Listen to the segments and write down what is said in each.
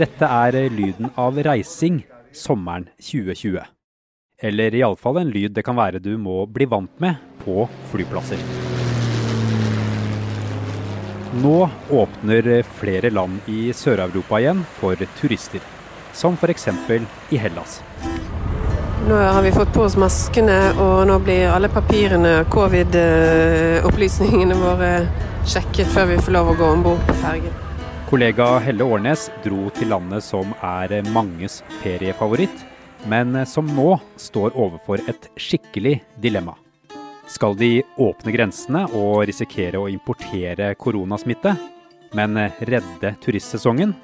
Dette er lyden av reising sommeren 2020. Eller iallfall en lyd det kan være du må bli vant med på flyplasser. Nå åpner flere land i Sør-Europa igjen for turister, som f.eks. i Hellas. Nå har vi fått på oss maskene, og nå blir alle papirene, covid-opplysningene våre sjekket før vi får lov å gå om bord på fergen. Kollega Helle Årnes dro til landet som er manges feriefavoritt, men som nå står overfor et skikkelig dilemma. Skal de åpne grensene og risikere å importere koronasmitte, men redde turistsesongen?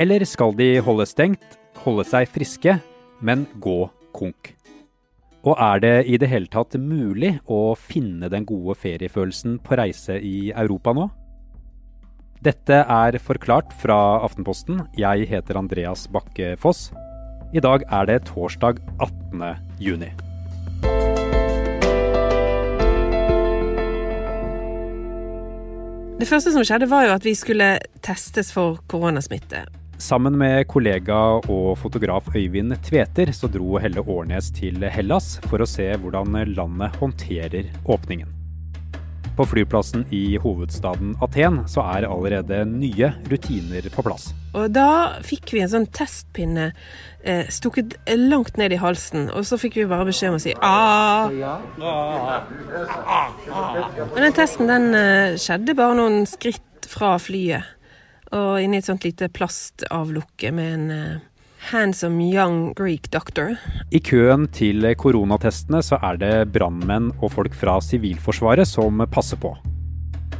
Eller skal de holde stengt, holde seg friske, men gå konk. Og er det i det hele tatt mulig å finne den gode feriefølelsen på reise i Europa nå? Dette er Forklart fra Aftenposten. Jeg heter Andreas Bakke Foss. I dag er det torsdag 18. juni. Det første som skjedde, var jo at vi skulle testes for koronasmitte. Sammen med kollega og fotograf Øyvind Tveter så dro Helle Årnes til Hellas for å se hvordan landet håndterer åpningen. På flyplassen i hovedstaden Aten så er allerede nye rutiner på plass. Og da fikk vi en sånn testpinne eh, stukket langt ned i halsen, og så fikk vi bare beskjed om å si ah. Og den testen den eh, skjedde bare noen skritt fra flyet og inni et sånt lite plastavlukke med en uh, handsome young Greek doctor. I køen til koronatestene så er det brannmenn og folk fra Sivilforsvaret som passer på.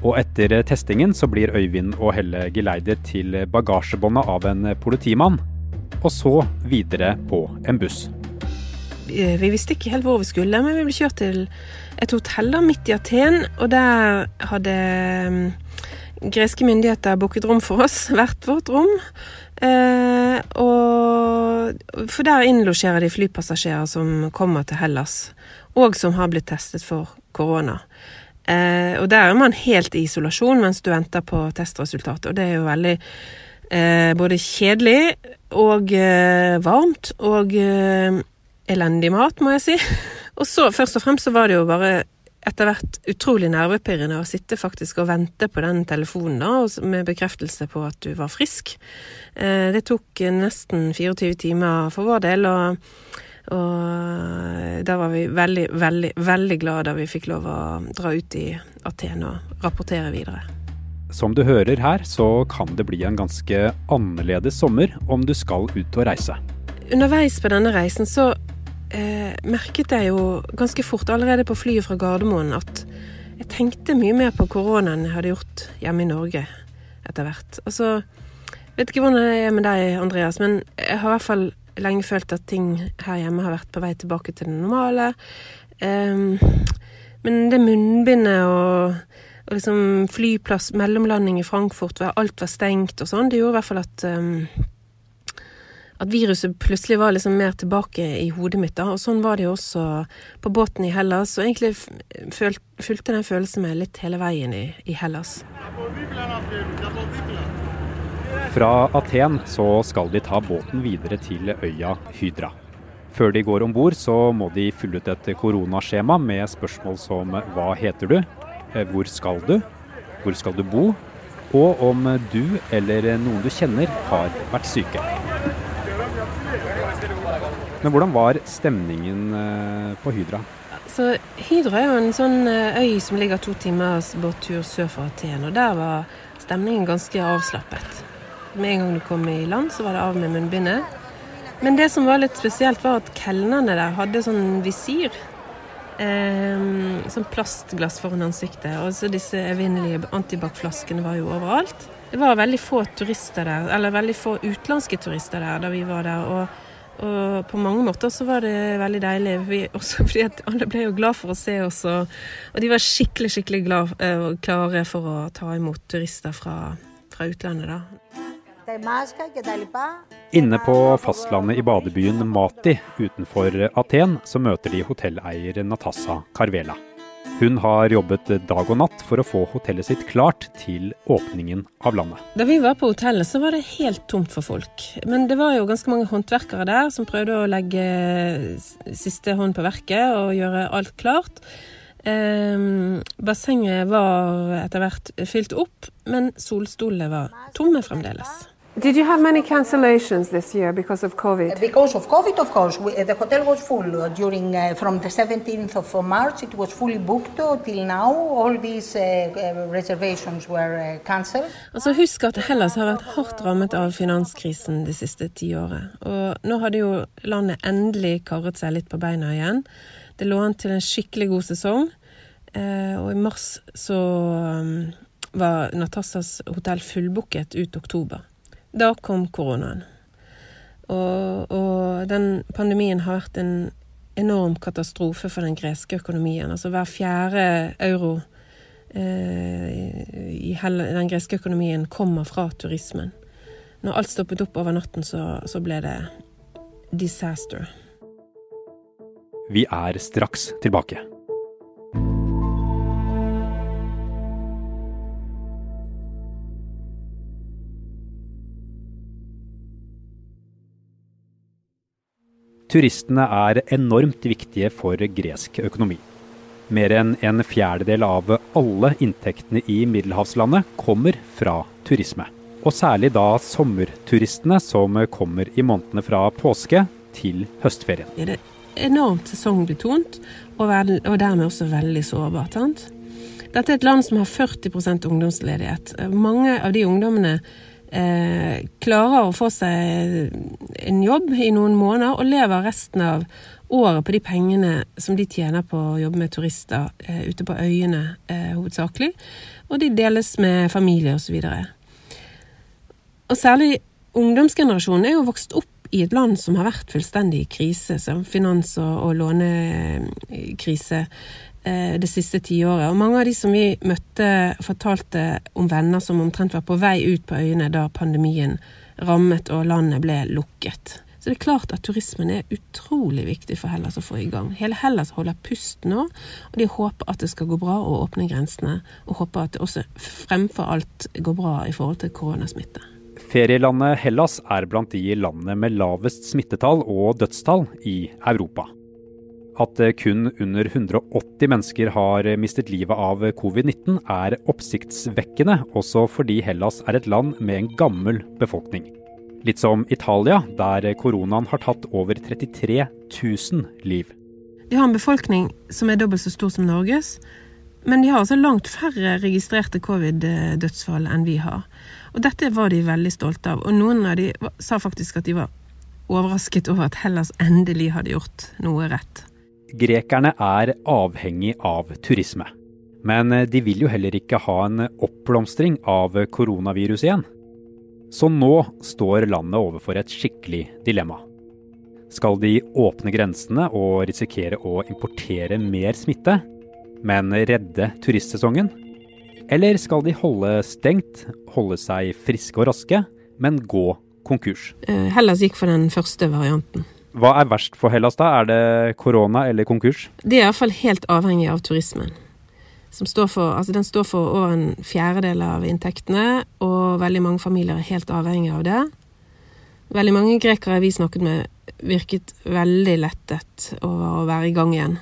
Og etter testingen så blir Øyvind og Helle geleidet til bagasjebåndet av en politimann. Og så videre på en buss. Vi, vi visste ikke helt hvor vi skulle, men vi ble kjørt til et hotell da, midt i Aten. Og der hadde greske myndigheter booket rom for oss, hvert vårt rom. Eh, og, for der innlosjerer de flypassasjerer som kommer til Hellas, og som har blitt testet for korona. Eh, og der er man helt i isolasjon mens du venter på testresultatet, og det er jo veldig eh, både kjedelig og eh, varmt og eh, elendig mat, må jeg si. Og så, først og fremst så var det jo bare etter hvert utrolig nervepirrende å sitte faktisk og vente på den telefonen da, med bekreftelse på at du var frisk. Eh, det tok nesten 24 timer for vår del, og, og da var vi veldig, veldig, veldig glad da vi fikk lov å dra ut i Aten og rapportere videre. Som du hører her, så kan det bli en ganske annerledes sommer om du skal ut og reise. Underveis på denne reisen så eh, merket jeg jo ganske fort allerede på flyet fra Gardermoen at jeg tenkte mye mer på korona enn jeg hadde gjort hjemme i Norge etter hvert. Altså, vet ikke hvordan det er med deg, Andreas, men jeg har i hvert fall lenge følt at ting her hjemme har vært på vei tilbake til det normale. Um, men det munnbindet og, og liksom flyplass, mellomlanding i Frankfurt, alt var stengt og sånn, det gjorde i hvert fall at um, at viruset plutselig var liksom mer tilbake i hodet mitt. da, og Sånn var det jo også på båten i Hellas. Og egentlig fulgte den følelsen meg litt hele veien i, i Hellas. Fra Aten så skal de ta båten videre til øya Hydra. Før de går om bord, så må de fylle ut et koronaskjema med spørsmål som hva heter du, eh, hvor skal du, hvor skal du bo, og om du eller noen du kjenner har vært syke. Men hvordan var stemningen eh, på Hydra? Så Hydra er jo en sånn eh, øy som ligger to timers båttur sør for Aten. Og der var stemningen ganske avslappet. Med en gang du kom i land, så var det av med munnbindet. Men det som var litt spesielt, var at kelnerne der hadde sånn visir. Eh, sånn plastglass foran ansiktet. Og så disse evinnelige antibac-flaskene var jo overalt. Det var veldig få turister der, eller veldig få utenlandske turister der da vi var der. og og på mange måter så var det veldig deilig, også fordi at alle ble jo glad for å se oss. Og, og de var skikkelig skikkelig glad eh, og klare for å ta imot turister fra, fra utlandet. da. Inne på fastlandet i badebyen Mati utenfor Aten så møter de hotelleier Natassa Carvela. Hun har jobbet dag og natt for å få hotellet sitt klart til åpningen av landet. Da vi var på hotellet, så var det helt tomt for folk. Men det var jo ganske mange håndverkere der som prøvde å legge siste hånd på verket og gjøre alt klart. Eh, bassenget var etter hvert fylt opp, men solstolene var tomme fremdeles. Did you have many cancellations this year because of COVID? Because of COVID, of course, we, the hotel was full during uh, from the 17th of March. It was fully booked till now. All these uh, reservations were cancelled. Altså Husk at Hellas har vært hardt rammet av finanskrisen det siste tiåret. Og nå hadde jo landet endelig karret seg litt på beina igjen. Det lå an til en skikkelig god sesong. Eh, og i mars så um, var Natassas hotell fullbooket ut oktober. Da kom koronaen. Og, og, den pandemien har vært en enorm katastrofe for den greske økonomien. Altså hver fjerde euro eh, i den greske økonomien kommer fra turismen. Når alt stoppet opp over natten, så, så ble det disaster. Vi er straks tilbake. Turistene er enormt viktige for gresk økonomi. Mer enn en fjerdedel av alle inntektene i middelhavslandet kommer fra turisme. Og særlig da sommerturistene som kommer i månedene fra påske til høstferien. Det er enormt sesongbetont, og, dermed også veldig sårbart. Dette er et land som har 40% ungdomsledighet. Mange av de ungdommene eh, klarer å få seg en jobb i noen måneder og lever resten av året på de pengene som de tjener på å jobbe med turister eh, ute på øyene eh, hovedsakelig. Og de deles med familie osv. Og, og særlig ungdomsgenerasjonen er jo vokst opp i et land som har vært fullstendig i krise, som finans- og, og lånekrise. Eh, det siste tiåret. Og mange av de som vi møtte, fortalte om venner som omtrent var på vei ut på øyene da pandemien rammet og landet ble lukket. Så det er klart at turismen er utrolig viktig for Hellas å få i gang. Hele Hellas holder pust nå, og de håper at det skal gå bra å åpne grensene. Og håper at det også fremfor alt går bra i forhold til koronasmitte. Ferielandet Hellas er blant de landene med lavest smittetall og dødstall i Europa. At eh, kun under 180 mennesker har mistet livet av covid-19 er oppsiktsvekkende, også fordi Hellas er et land med en gammel befolkning. Litt som Italia, der koronaen har tatt over 33 000 liv. De har en befolkning som er dobbelt så stor som Norges, men de har altså langt færre registrerte covid-dødsfall enn vi har. Og dette var de veldig stolte av, og noen av de sa faktisk at de var overrasket over at Hellas endelig hadde gjort noe rett. Grekerne er avhengig av turisme. Men de vil jo heller ikke ha en oppblomstring av koronavirus igjen. Så nå står landet overfor et skikkelig dilemma. Skal de åpne grensene og risikere å importere mer smitte, men redde turistsesongen? Eller skal de holde stengt, holde seg friske og raske, men gå konkurs? Eh, Hellas gikk for den første varianten. Hva er verst for Hellas da? Er det korona eller konkurs? Det er iallfall helt avhengig av turismen. Står for, altså den står for over en fjerdedel av inntektene, og veldig mange familier er helt avhengig av det. Veldig mange grekere vi snakket med, virket veldig lettet over å være i gang igjen.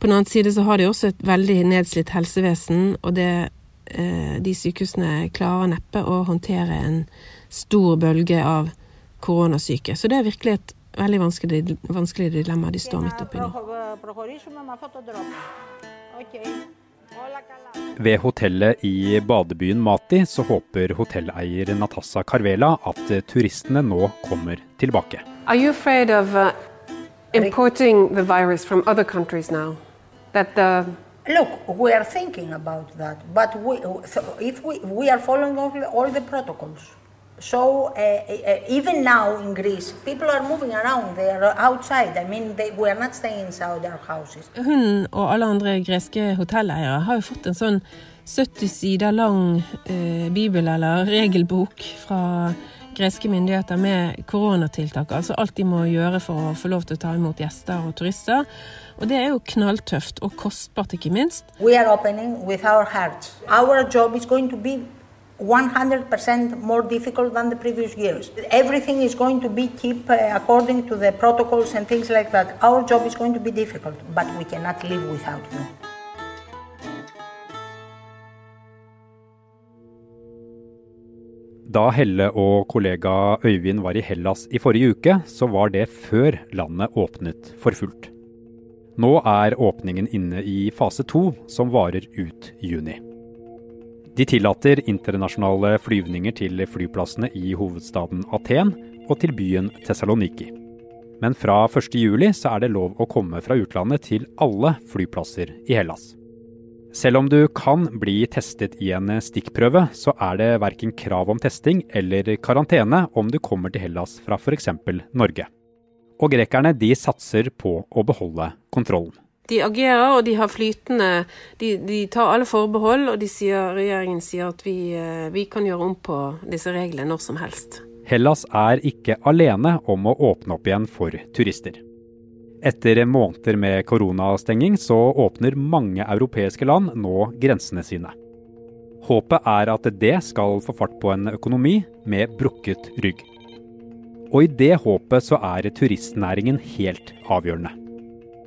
På den annen side så har de også et veldig nedslitt helsevesen, og det, eh, de sykehusene klarer neppe å håndtere en stor bølge av koronasyke. Så det er virkelig et veldig vanskelig, vanskelig dilemma de står midt oppi nå. Ved hotellet i badebyen Mati så håper hotelleier Natassa Carvela at turistene nå kommer tilbake. Are you afraid of uh, importing the virus from other countries now? That the Look, we are thinking about that, but we, if we, we are following all, all the protocols. So uh, uh, even now in Greece, people are moving around. They are outside. I mean, they, we are not staying inside their houses. Hun og alle andre greske hotelleiere har jo fått en sånn 70 sider lang uh, bibel eller regelbok fra greske myndigheter med koronatiltak. Altså alt de må gjøre for å få lov til å ta imot gjester og turister. Og det er jo knalltøft og kostbart, ikke minst. We are opening with our hearts. Our job is going to be 100% more difficult than the previous years. Everything is going to be keep uh, according to the protocols and things like that. Our job is going to be difficult, but we cannot live without them. Da Helle og kollega Øyvind var i Hellas i forrige uke, så var det før landet åpnet for fullt. Nå er åpningen inne i fase to, som varer ut juni. De tillater internasjonale flyvninger til flyplassene i hovedstaden Aten og til byen Tessaloniki. Men fra 1.7 så er det lov å komme fra utlandet til alle flyplasser i Hellas. Selv om du kan bli testet i en stikkprøve, så er det verken krav om testing eller karantene om du kommer til Hellas fra f.eks. Norge. Og grekerne de satser på å beholde kontrollen. De agerer, og de har flytende De, de tar alle forbehold, og sier, regjeringen sier at vi, eh, vi kan gjøre om på disse reglene når som helst. Hellas er ikke alene om å åpne opp igjen for turister. Etter måneder med koronastenging så åpner mange europeiske land nå grensene sine. Håpet er at det skal få fart på en økonomi med brukket rygg. Og i det håpet så er turistnæringen helt avgjørende.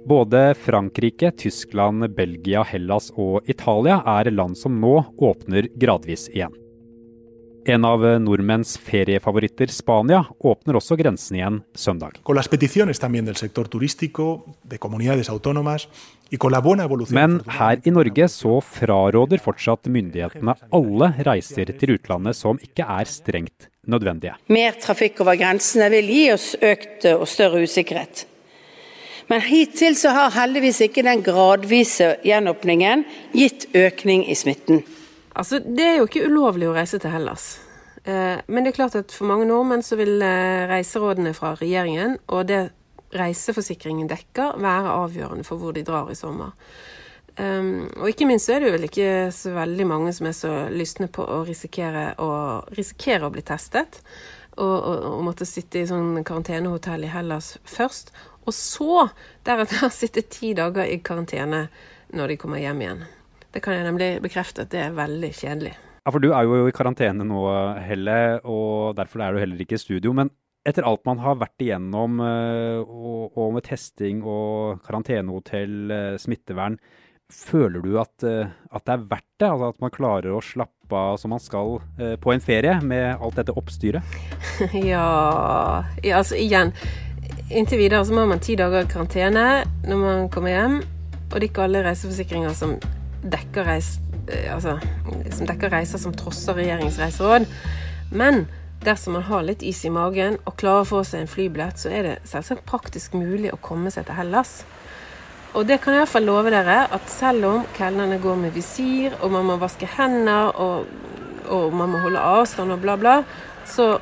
Både Frankrike, Tyskland, Belgia, Hellas og Italia er land som nå åpner gradvis igjen. En av nordmenns feriefavoritter, Spania, åpner også grensen igjen søndag. Men her i Norge så fraråder fortsatt myndighetene alle reiser til utlandet som ikke er strengt nødvendige. Mer trafikk over grensene vil gi oss økt og større usikkerhet. Men hittil så har heldigvis ikke den gradvise gjenåpningen gitt økning i smitten. Altså, Det er jo ikke ulovlig å reise til Hellas. Eh, men det er klart at for mange nordmenn så vil eh, reiserådene fra regjeringen og det reiseforsikringen dekker, være avgjørende for hvor de drar i sommer. Um, og ikke minst er det jo vel ikke så veldig mange som er så lystne på å risikere å, risikere å bli testet. Og, og, og, måtte sitte i sånn karantenehotell i Hellas først. Og så deretter sitte ti dager i karantene når de kommer hjem igjen. Det kan jeg nemlig bekrefte at det er veldig kjedelig. Ja, for du er jo i karantene nå, Helle, og derfor er du heller ikke i studio. Men etter alt man har vært igjennom, eh, og, og med testing og karantenehotell, eh, smittevern, føler du at, eh, at, det er verdt det? Altså at man klarer å slappe av som man skal på en ferie, med alt dette oppstyret? ja, ja, altså igjen. Inntil videre så må man ti dager i karantene når man kommer hjem. Og det er ikke alle reiseforsikringer som dekker, reis, eh, altså, som dekker reiser som trosser regjeringens reiseråd. Men dersom man har litt is i magen og klarer å få seg en flybillett, så er det selvsagt praktisk mulig å komme seg til Hellas. Og det kan jeg i hvert fall love dere, at selv om kelnerne går med visir, og man må vaske hender, og, og man må holde avstand og bla, bla, så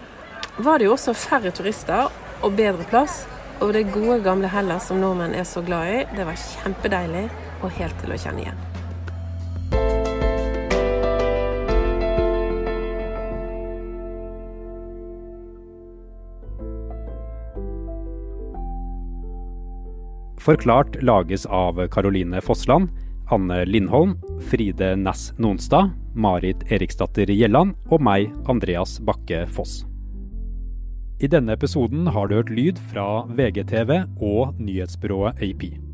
var det jo også færre turister og bedre plass. Og det gode, gamle Hellas som nordmenn er så glad i, det var kjempedeilig og helt til å kjenne igjen. Forklart lages av Caroline Fossland, Anne Lindholm, Fride Næss Nonstad, Marit Eriksdatter Gjelland og meg, Andreas Bakke Foss. I denne episoden har du hørt lyd fra VGTV og nyhetsbyrået AP.